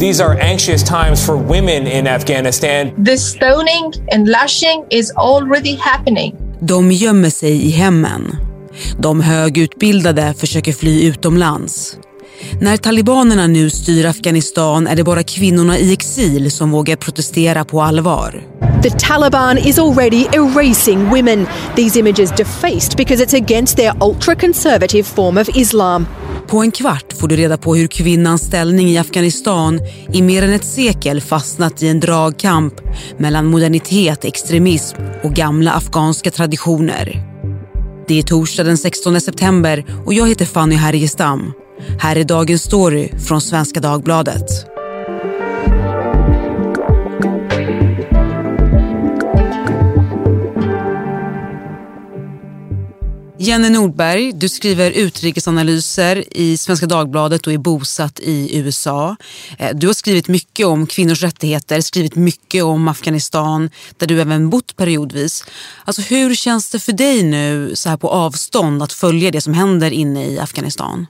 These are anxious times for women in Afghanistan. The stoning and lashing is already happening. De gömmer sig i hemmen. De högutbildade försöker fly utomlands. När talibanerna nu styr Afghanistan är det bara kvinnorna i exil som vågar protestera på allvar. The Taliban is already erasing women. These images defaced because it's against their ultra-conservative form of Islam. På en kvart får du reda på hur kvinnans ställning i Afghanistan i mer än ett sekel fastnat i en dragkamp mellan modernitet, extremism och gamla afghanska traditioner. Det är torsdag den 16 september och jag heter Fanny Härgestam. Här är dagens story från Svenska Dagbladet. Jenny Nordberg, du skriver utrikesanalyser i Svenska Dagbladet och är bosatt i USA. Eh, du har skrivit mycket om kvinnors rättigheter, skrivit mycket om Afghanistan där du även bott periodvis. Alltså hur känns det för dig nu så här på avstånd att följa det som händer inne i Afghanistan?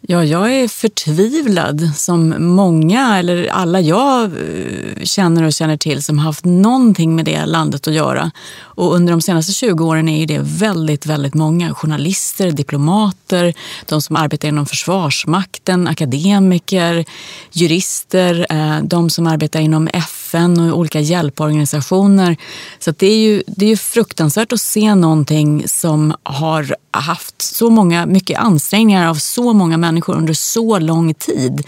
Ja, jag är förtvivlad som många, eller alla jag eh, känner och känner till som haft någonting med det landet att göra. Och under de senaste 20 åren är det väldigt, väldigt många. Journalister, diplomater, de som arbetar inom Försvarsmakten, akademiker, jurister, eh, de som arbetar inom FN och olika hjälporganisationer. Så det är ju det är fruktansvärt att se någonting som har haft så många, mycket ansträngningar av så många människor under så lång tid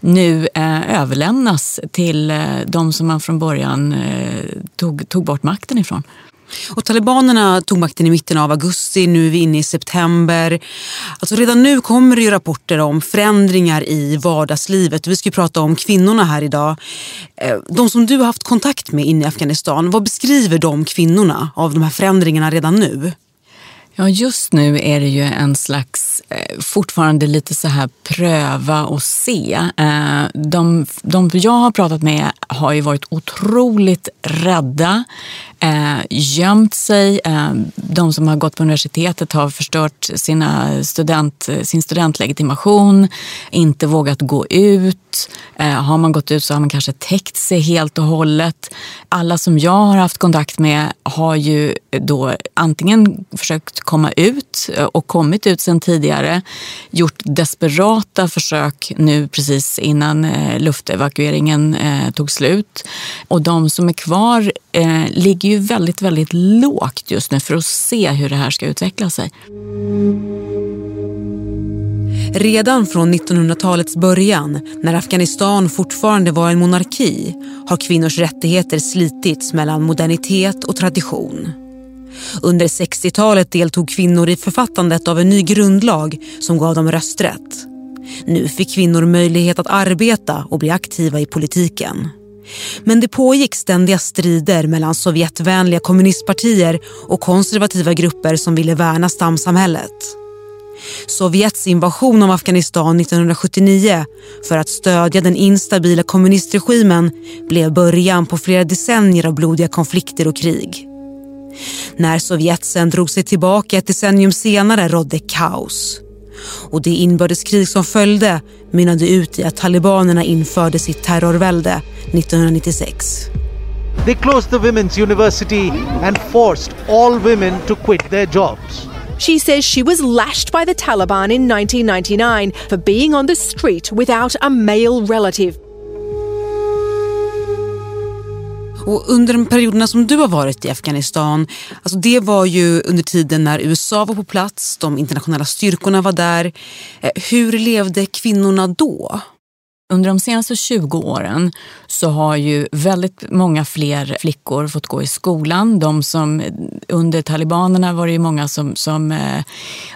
nu eh, överlämnas till eh, de som man från början eh, tog, tog bort makten ifrån. Och talibanerna tog makten i mitten av augusti, nu är vi inne i september. Alltså redan nu kommer det ju rapporter om förändringar i vardagslivet. Vi ska ju prata om kvinnorna här idag. Eh, de som du har haft kontakt med inne i Afghanistan, vad beskriver de kvinnorna av de här förändringarna redan nu? Ja, just nu är det ju en slags, eh, fortfarande lite så här pröva och se. Eh, de, de jag har pratat med har ju varit otroligt rädda eh, gömt sig. De som har gått på universitetet har förstört sina student, sin studentlegitimation, inte vågat gå ut. Har man gått ut så har man kanske täckt sig helt och hållet. Alla som jag har haft kontakt med har ju då antingen försökt komma ut eh, och kommit ut sedan tidigare, gjort desperata försök nu precis innan eh, luftevakueringen eh, tog slut. Och de som är kvar ligger ju väldigt, väldigt lågt just nu för att se hur det här ska utveckla sig. Redan från 1900-talets början, när Afghanistan fortfarande var en monarki har kvinnors rättigheter slitits mellan modernitet och tradition. Under 60-talet deltog kvinnor i författandet av en ny grundlag som gav dem rösträtt. Nu fick kvinnor möjlighet att arbeta och bli aktiva i politiken. Men det pågick ständiga strider mellan Sovjetvänliga kommunistpartier och konservativa grupper som ville värna stamsamhället. Sovjets invasion av Afghanistan 1979 för att stödja den instabila kommunistregimen blev början på flera decennier av blodiga konflikter och krig. När Sovjet sen drog sig tillbaka ett decennium senare rådde kaos. Och det inbördeskrig som följde mynnade ut i att talibanerna införde sitt terrorvälde 1996. They closed the women's university and forced all women to quit their jobs. She says she was lashed by the Taliban in 1999 for being on the street without a male relative. Och under de perioderna som du har varit i Afghanistan, alltså det var ju under tiden när USA var på plats, de internationella styrkorna var där. Eh, hur levde kvinnorna då? Under de senaste 20 åren så har ju väldigt många fler flickor fått gå i skolan. De som, under talibanerna var det ju många som, som eh,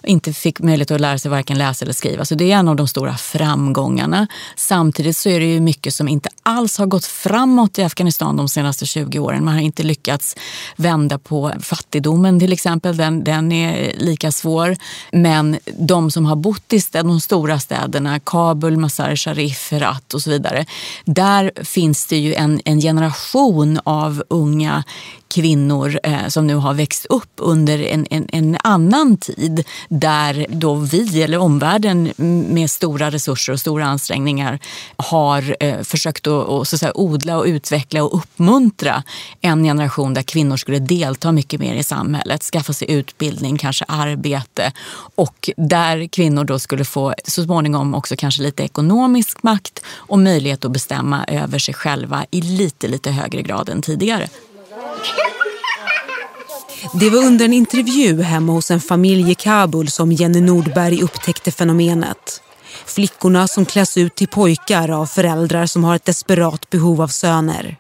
inte fick möjlighet att lära sig varken läsa eller skriva. Så det är en av de stora framgångarna. Samtidigt så är det ju mycket som inte alls har gått framåt i Afghanistan de senaste 20 åren. Man har inte lyckats vända på fattigdomen till exempel. Den, den är lika svår. Men de som har bott i de stora städerna, Kabul, Mazar-e Sharif, ratt och så vidare. Där finns det ju en, en generation av unga kvinnor eh, som nu har växt upp under en, en, en, annan tid där då vi eller omvärlden med stora resurser och stora ansträngningar har eh, försökt att, och, så att säga, odla och utveckla och uppmuntra en generation där kvinnor skulle delta mycket mer i samhället, skaffa sig utbildning, kanske arbete och där kvinnor då skulle få så småningom också kanske lite ekonomisk makt och möjlighet att bestämma över sig själva i lite, lite högre grad än tidigare. Det var under en intervju hemma hos en familj i Kabul som Jenny Nordberg upptäckte fenomenet. Flickorna som kläs ut till pojkar av föräldrar som har ett desperat behov av söner.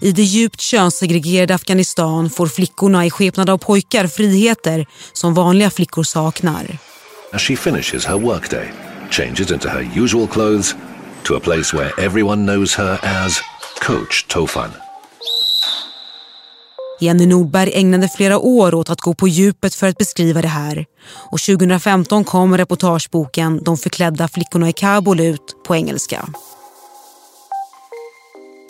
I det djupt könssegregerade Afghanistan får flickorna i skepnad av pojkar friheter som vanliga flickor saknar. As she finishes her workday, changes into her usual clothes to a place where everyone knows her as Coach Tofan. Jenny Nordberg ägnade flera år åt att gå på djupet för att beskriva det här. Och 2015 kom reportageboken De förklädda flickorna i Kabul ut på engelska.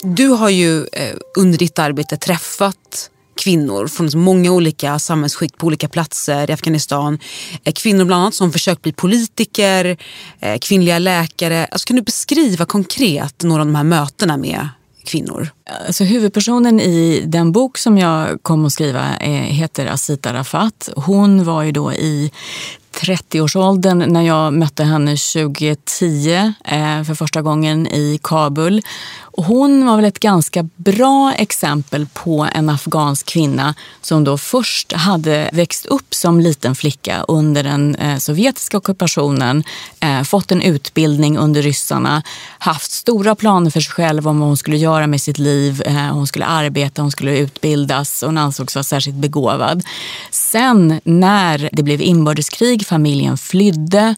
Du har ju eh, under ditt arbete träffat kvinnor från många olika samhällsskikt på olika platser i Afghanistan. Eh, kvinnor bland annat som försökt bli politiker, eh, kvinnliga läkare. Alltså, kan du beskriva konkret några av de här mötena med kvinnor? Alltså huvudpersonen i den bok som jag kom att skriva eh, heter Asita Rafat. Hon var ju då i 30-årsåldern när jag mötte henne 2010 eh, för första gången i Kabul. Och hon var väl ett ganska bra exempel på en afghansk kvinna som då först hade växt upp som liten flicka under den eh, sovjetiska ockupationen, eh, fått en utbildning under ryssarna, haft stora planer för sig själv om vad hon skulle göra med sitt liv. Eh, hon skulle arbeta, hon skulle utbildas och hon ansågs vara särskilt begåvad. Sen när det blev inbördeskrig familjen flydde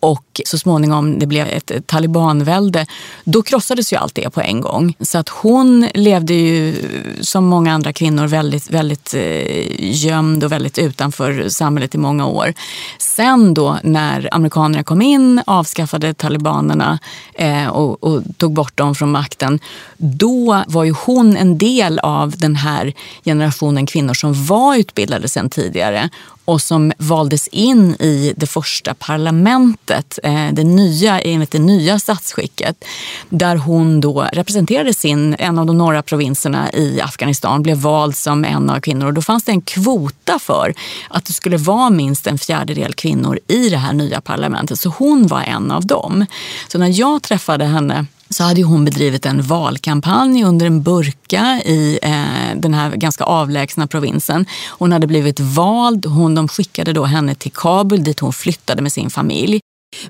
och så småningom det blev ett talibanvälde, då krossades ju allt det på en gång. Så att hon levde ju som många andra kvinnor väldigt, väldigt eh, gömd och väldigt utanför samhället i många år. Sen då när amerikanerna kom in, avskaffade talibanerna eh, och, och, tog bort dem från makten, då var ju hon en del av den här generationen kvinnor som var utbildade sedan tidigare och som valdes in i det första parlamentet, eh, det nya, enligt det nya statsskicket, där hon då representerade sin, en av de norra provinserna i Afghanistan, blev vald som en av kvinnor. Och då fanns det en kvota för att det skulle vara minst en fjärdedel kvinnor i det här nya parlamentet. Så hon var en av dem. Så när jag träffade henne så hade hon bedrivit en valkampanj under en burka i eh, den här ganska avlägsna provinsen. Hon hade blivit vald. Hon, de skickade då henne till Kabul dit hon flyttade med sin familj.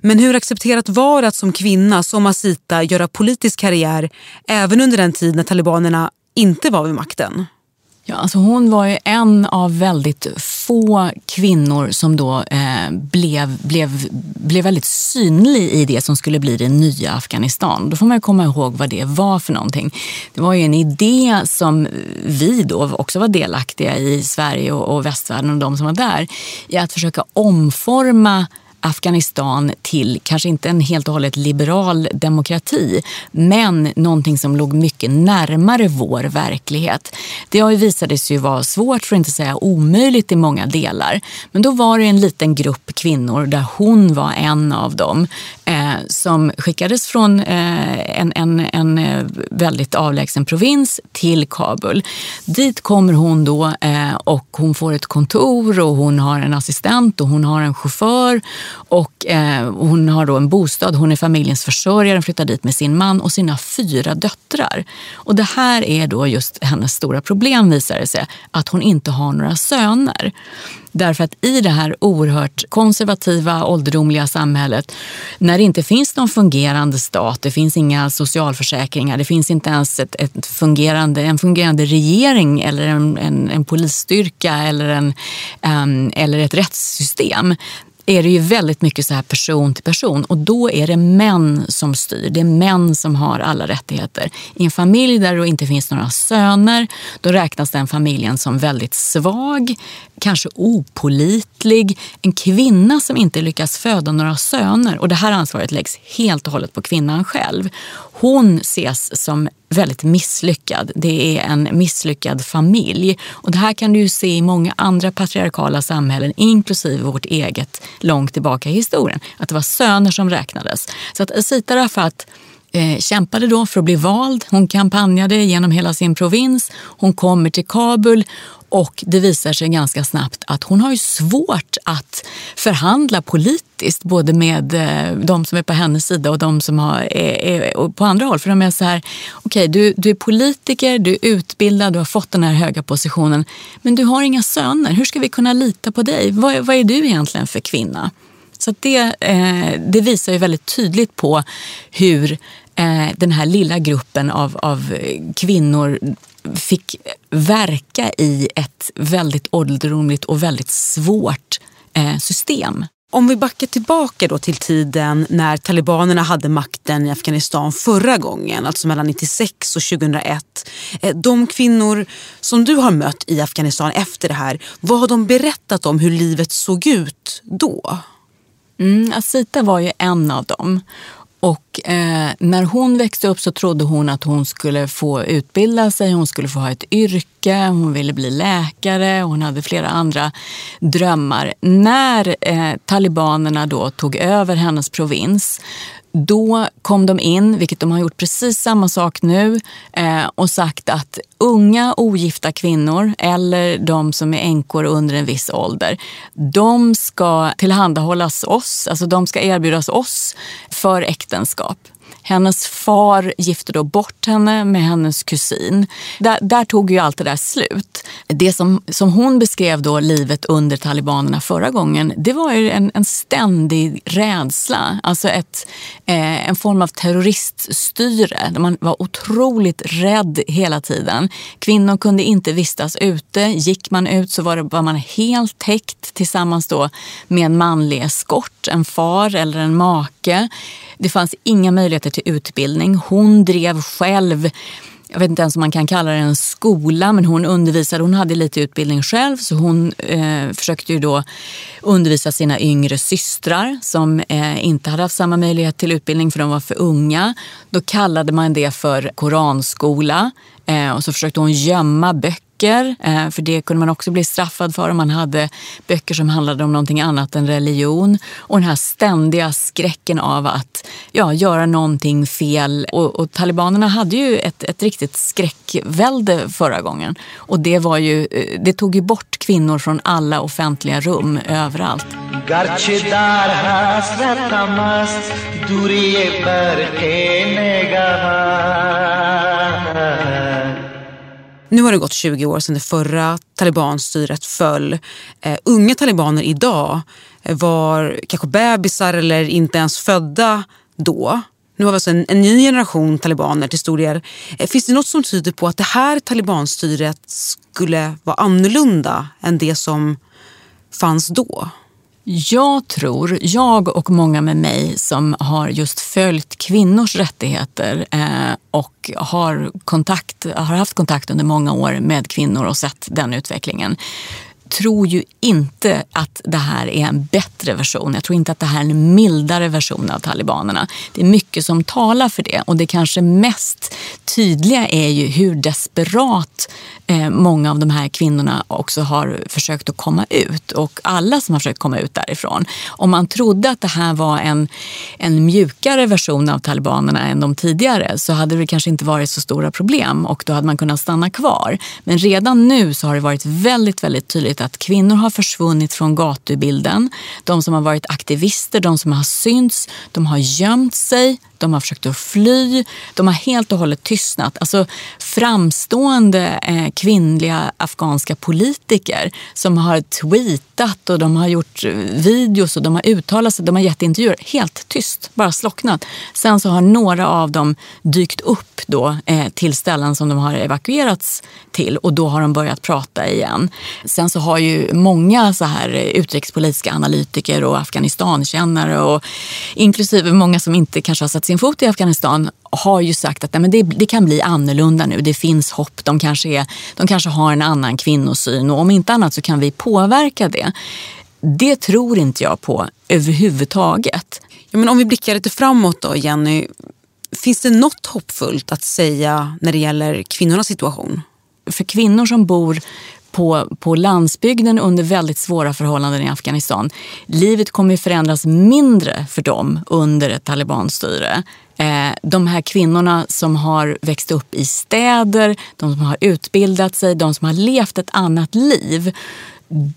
Men hur accepterat var det att som kvinna, som Asita, göra politisk karriär även under den tid när talibanerna inte var vid makten? Ja, alltså hon var ju en av väldigt få kvinnor som då eh, blev, blev, blev väldigt synlig i det som skulle bli det nya Afghanistan. Då får man komma ihåg vad det var för någonting. Det var ju en idé som vi då också var delaktiga i, Sverige och, och västvärlden och de som var där, i att försöka omforma Afghanistan till kanske inte en helt och hållet liberal demokrati men någonting som låg mycket närmare vår verklighet. Det har ju sig vara svårt, för att inte säga omöjligt i många delar. Men då var det en liten grupp kvinnor, där hon var en av dem, eh, som skickades från eh, en, en, en eh, väldigt avlägsen provins till Kabul. Dit kommer hon då eh, och hon får ett kontor och hon har en assistent och hon har en chaufför och eh, hon har då en bostad, hon är familjens försörjare, flyttar dit med sin man och sina fyra döttrar. Och det här är då just hennes stora problem visar det sig, att hon inte har några söner. Därför att i det här oerhört konservativa, ålderdomliga samhället, när det inte finns någon fungerande stat, det finns inga socialförsäkringar, det finns inte ens ett, ett fungerande, en fungerande regering eller en, en, en polisstyrka eller, en, um, eller ett rättssystem är det ju väldigt mycket så här person till person och då är det män som styr. Det är män som har alla rättigheter. I en familj där det inte finns några söner, då räknas den familjen som väldigt svag, kanske opolitlig. En kvinna som inte lyckas föda några söner och det här ansvaret läggs helt och hållet på kvinnan själv. Hon ses som väldigt misslyckad. Det är en misslyckad familj. Och det här kan du ju se i många andra patriarkala samhällen, inklusive vårt eget, långt tillbaka i historien. Att det var söner som räknades. Så att Asita Rafat eh, kämpade då för att bli vald. Hon kampanjade genom hela sin provins. Hon kommer till Kabul och det visar sig ganska snabbt att hon har ju svårt att förhandla politiskt både med eh, de som är på hennes sida och de som har, är, är på andra håll. För de är så här, okej okay, du, du är politiker, du är utbildad, du har fått den här höga positionen men du har inga söner. Hur ska vi kunna lita på dig? Vad, vad är du egentligen för kvinna? Så det, eh, det visar ju väldigt tydligt på hur eh, den här lilla gruppen av, av kvinnor fick verka i ett väldigt ålderdomligt och väldigt svårt eh, system. Om vi backar tillbaka då till tiden när talibanerna hade makten i Afghanistan förra gången, alltså mellan 96 och 2001. Eh, de kvinnor som du har mött i Afghanistan efter det här, vad har de berättat om hur livet såg ut då? Mm, Asita var ju en av dem. Och eh, när hon växte upp så trodde hon att hon skulle få utbilda sig, hon skulle få ha ett yrke, hon ville bli läkare, hon hade flera andra drömmar. När eh, talibanerna då tog över hennes provins då kom de in, vilket de har gjort precis samma sak nu eh, och sagt att unga ogifta kvinnor eller de som är änkor under en viss ålder, de ska tillhandahållas oss, alltså de ska erbjudas oss för äktenskap. Hennes far gifte då bort henne med hennes kusin. Där, där, tog ju allt det där slut. Det som, som hon beskrev då livet under talibanerna förra gången, det var ju en, en ständig rädsla. Alltså ett, eh, en form av terroriststyre. där Man var otroligt rädd hela tiden. Kvinnor kunde inte vistas ute. Gick man ut så var, det, var man helt täckt tillsammans då med en manlig eskort, en far eller en make. Det fanns inga möjligheter till utbildning. Hon drev själv jag vet inte ens om man kan kalla det en skola, men hon undervisade. Hon hade lite utbildning själv så hon eh, försökte ju då undervisa sina yngre systrar som eh, inte hade haft samma möjlighet till utbildning för de var för unga. Då kallade man det för koranskola eh, och så försökte hon gömma böcker böcker, eh, för det kunde man också bli straffad för om man hade böcker som handlade om någonting annat än religion. Och den här ständiga skräcken av att ja, göra någonting fel. Och, och talibanerna hade ju ett, ett riktigt skräckvälde förra gången. Och det, var ju, eh, det tog ju bort kvinnor från alla offentliga rum överallt. Nu har det gått 20 år sedan det förra talibanstyret föll. Eh, unga talibaner idag eh, var kanske bebisar eller inte ens födda då. Nu har vi alltså en, en ny generation talibaner till stor del. Eh, finns det något som tyder på att det här talibanstyret skulle vara annorlunda än det som fanns då? Jag tror, jag och många med mig som har just följt kvinnors rättigheter eh, och har, kontakt, har haft kontakt under många år med kvinnor och sett den utvecklingen tror ju inte att det här är en bättre version. Jag tror inte att det här är en mildare version av talibanerna. Det är mycket som talar för det och det kanske mest tydliga är ju hur desperat eh, många av de här kvinnorna också har försökt att komma ut och alla som har försökt komma ut därifrån. Om man trodde att det här var en, en mjukare version av talibanerna än de tidigare så hade det kanske inte varit så stora problem och då hade man kunnat stanna kvar. Men redan nu så har det varit väldigt, väldigt tydligt att kvinnor har försvunnit från gatubilden. De som har varit aktivister, de som har synts, de har gömt sig de har försökt att fly, de har helt och hållet tystnat. Alltså framstående eh, kvinnliga afghanska politiker som har tweetat och de har gjort eh, videos och de har uttalat sig, de har gett intervjuer. Helt tyst, bara slocknat. Sen så har några av dem dykt upp då, eh, till ställen som de har evakuerats till och då har de börjat prata igen. Sen så har ju många så här eh, utrikespolitiska analytiker och Afghanistankännare och inklusive många som inte kanske har sett sin fot i Afghanistan har ju sagt att nej, men det, det, kan bli annorlunda nu. Det finns hopp. De kanske, är, de kanske har en annan kvinnosyn och om inte annat så kan vi påverka det. Det tror inte jag på överhuvudtaget. Ja, men om vi blickar lite framåt då, Jenny. Finns det något hoppfullt att säga när det gäller kvinnornas situation? För kvinnor som bor på, på landsbygden under väldigt svåra förhållanden i Afghanistan. Livet kommer att förändras mindre för dem under ett talibanstyre. Eh, de här kvinnorna som har växt upp i städer, de som har utbildat sig, de som har levt ett annat liv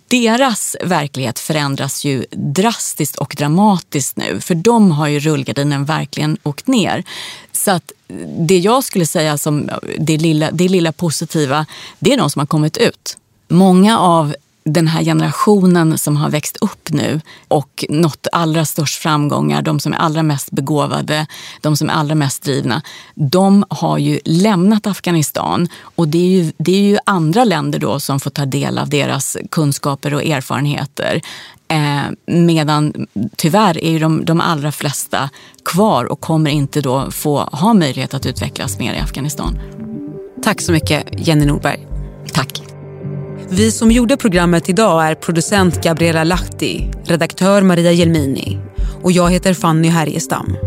deras verklighet förändras ju drastiskt och dramatiskt nu. För de har ju rullgardinen verkligen åkt ner. Så att det jag skulle säga som det lilla, det lilla positiva, det är de som har kommit ut. Många av den här generationen som har växt upp nu och nått allra störst framgångar, de som är allra mest begåvade, de som är allra mest drivna, de har ju lämnat Afghanistan och det är ju, det är ju andra länder då som får ta del av deras kunskaper och erfarenheter. Eh, medan tyvärr är ju de, de allra flesta kvar och kommer inte då få ha möjlighet att utvecklas mer i Afghanistan. Tack så mycket Jenny Norberg. Tack. Vi som gjorde programmet idag är producent Gabriella Lahti, redaktör Maria Jelmini och jag heter Fanny Härgestam.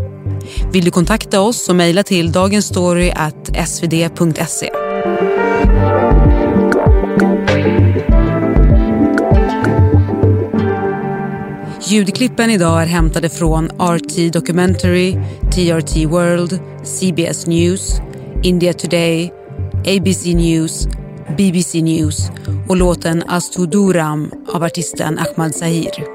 Vill du kontakta oss så mejla till dagensstory.svd.se. Ljudklippen idag är hämtade från RT Documentary, TRT World, CBS News, India Today, ABC News BBC News och låten Astuduram av artisten Ahmad Zahir.